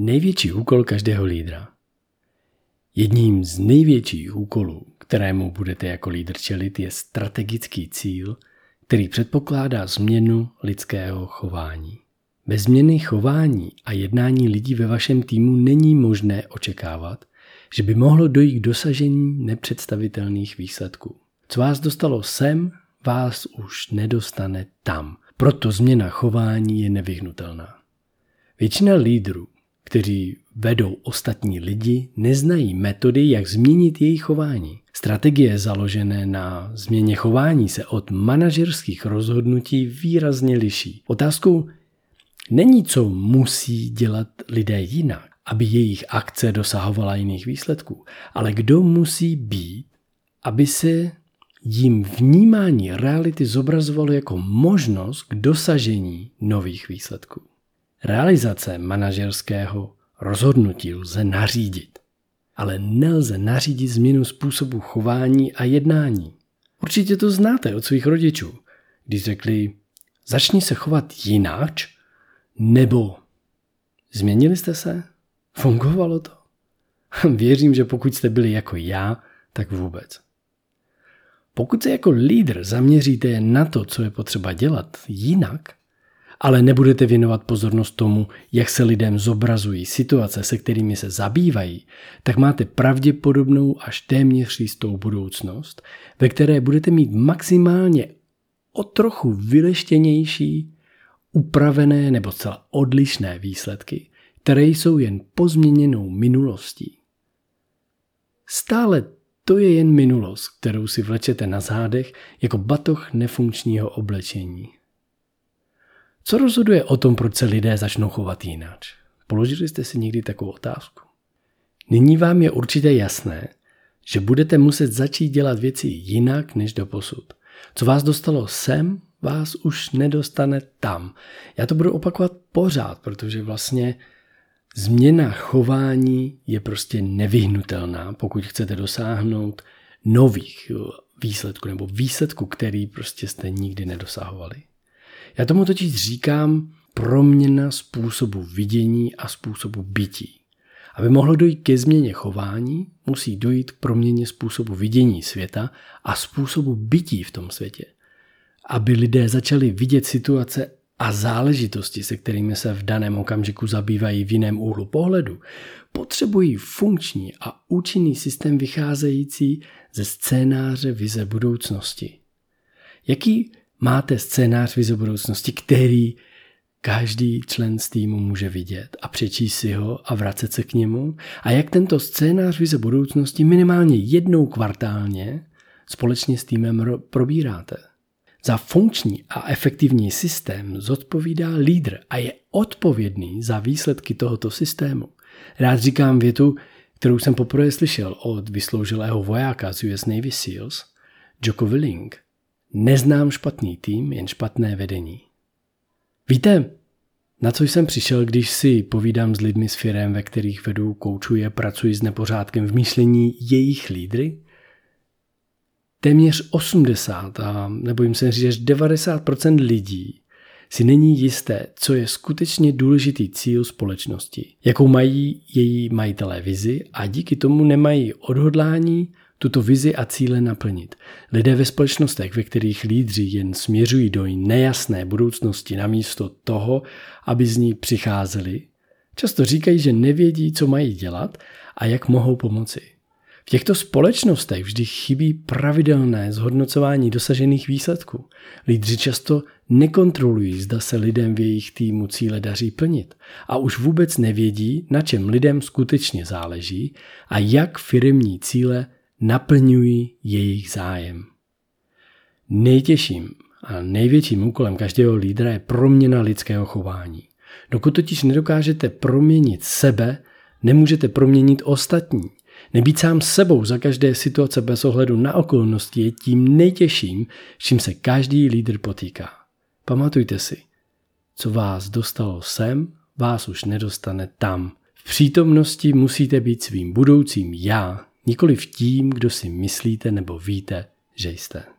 Největší úkol každého lídra. Jedním z největších úkolů, kterému budete jako lídr čelit, je strategický cíl, který předpokládá změnu lidského chování. Bez změny chování a jednání lidí ve vašem týmu není možné očekávat, že by mohlo dojít k dosažení nepředstavitelných výsledků. Co vás dostalo sem, vás už nedostane tam. Proto změna chování je nevyhnutelná. Většina lídrů, kteří vedou ostatní lidi, neznají metody, jak změnit jejich chování. Strategie založené na změně chování se od manažerských rozhodnutí výrazně liší. Otázkou není, co musí dělat lidé jinak, aby jejich akce dosahovala jiných výsledků, ale kdo musí být, aby se jim vnímání reality zobrazovalo jako možnost k dosažení nových výsledků. Realizace manažerského rozhodnutí lze nařídit, ale nelze nařídit změnu způsobu chování a jednání. Určitě to znáte od svých rodičů, když řekli, začni se chovat jinak, nebo změnili jste se? Fungovalo to? Věřím, že pokud jste byli jako já, tak vůbec. Pokud se jako lídr zaměříte na to, co je potřeba dělat jinak, ale nebudete věnovat pozornost tomu, jak se lidem zobrazují situace, se kterými se zabývají, tak máte pravděpodobnou až téměř jistou budoucnost, ve které budete mít maximálně o trochu vyleštěnější, upravené nebo celá odlišné výsledky, které jsou jen pozměněnou minulostí. Stále to je jen minulost, kterou si vlečete na zádech jako batoh nefunkčního oblečení. Co rozhoduje o tom, proč se lidé začnou chovat jinak? Položili jste si někdy takovou otázku? Nyní vám je určitě jasné, že budete muset začít dělat věci jinak než do posud. Co vás dostalo sem, vás už nedostane tam. Já to budu opakovat pořád, protože vlastně změna chování je prostě nevyhnutelná, pokud chcete dosáhnout nových výsledků nebo výsledků, který prostě jste nikdy nedosahovali. Já tomu totiž říkám proměna způsobu vidění a způsobu bytí. Aby mohlo dojít ke změně chování, musí dojít k proměně způsobu vidění světa a způsobu bytí v tom světě. Aby lidé začali vidět situace a záležitosti, se kterými se v daném okamžiku zabývají v jiném úhlu pohledu, potřebují funkční a účinný systém vycházející ze scénáře vize budoucnosti. Jaký máte scénář vize budoucnosti, který každý člen z týmu může vidět a přečíst si ho a vracet se k němu a jak tento scénář vize budoucnosti minimálně jednou kvartálně společně s týmem probíráte. Za funkční a efektivní systém zodpovídá lídr a je odpovědný za výsledky tohoto systému. Rád říkám větu, kterou jsem poprvé slyšel od vysloužilého vojáka z US Navy SEALs, Joko Willing – Neznám špatný tým, jen špatné vedení. Víte, na co jsem přišel, když si povídám s lidmi s firem, ve kterých vedu, koučuje, pracuji s nepořádkem v myšlení jejich lídry? Téměř 80 a nebojím se říct, že 90% lidí si není jisté, co je skutečně důležitý cíl společnosti, jakou mají její majitelé vizi a díky tomu nemají odhodlání tuto vizi a cíle naplnit. Lidé ve společnostech, ve kterých lídři jen směřují do nejasné budoucnosti namísto toho, aby z ní přicházeli, často říkají, že nevědí, co mají dělat a jak mohou pomoci. V těchto společnostech vždy chybí pravidelné zhodnocování dosažených výsledků. Lídři často nekontrolují, zda se lidem v jejich týmu cíle daří plnit a už vůbec nevědí, na čem lidem skutečně záleží a jak firmní cíle naplňují jejich zájem. Nejtěžším a největším úkolem každého lídra je proměna lidského chování. Dokud totiž nedokážete proměnit sebe, nemůžete proměnit ostatní. Nebýt sám sebou za každé situace bez ohledu na okolnosti je tím nejtěžším, s čím se každý lídr potýká. Pamatujte si, co vás dostalo sem, vás už nedostane tam. V přítomnosti musíte být svým budoucím já, nikoli v tím, kdo si myslíte nebo víte, že jste.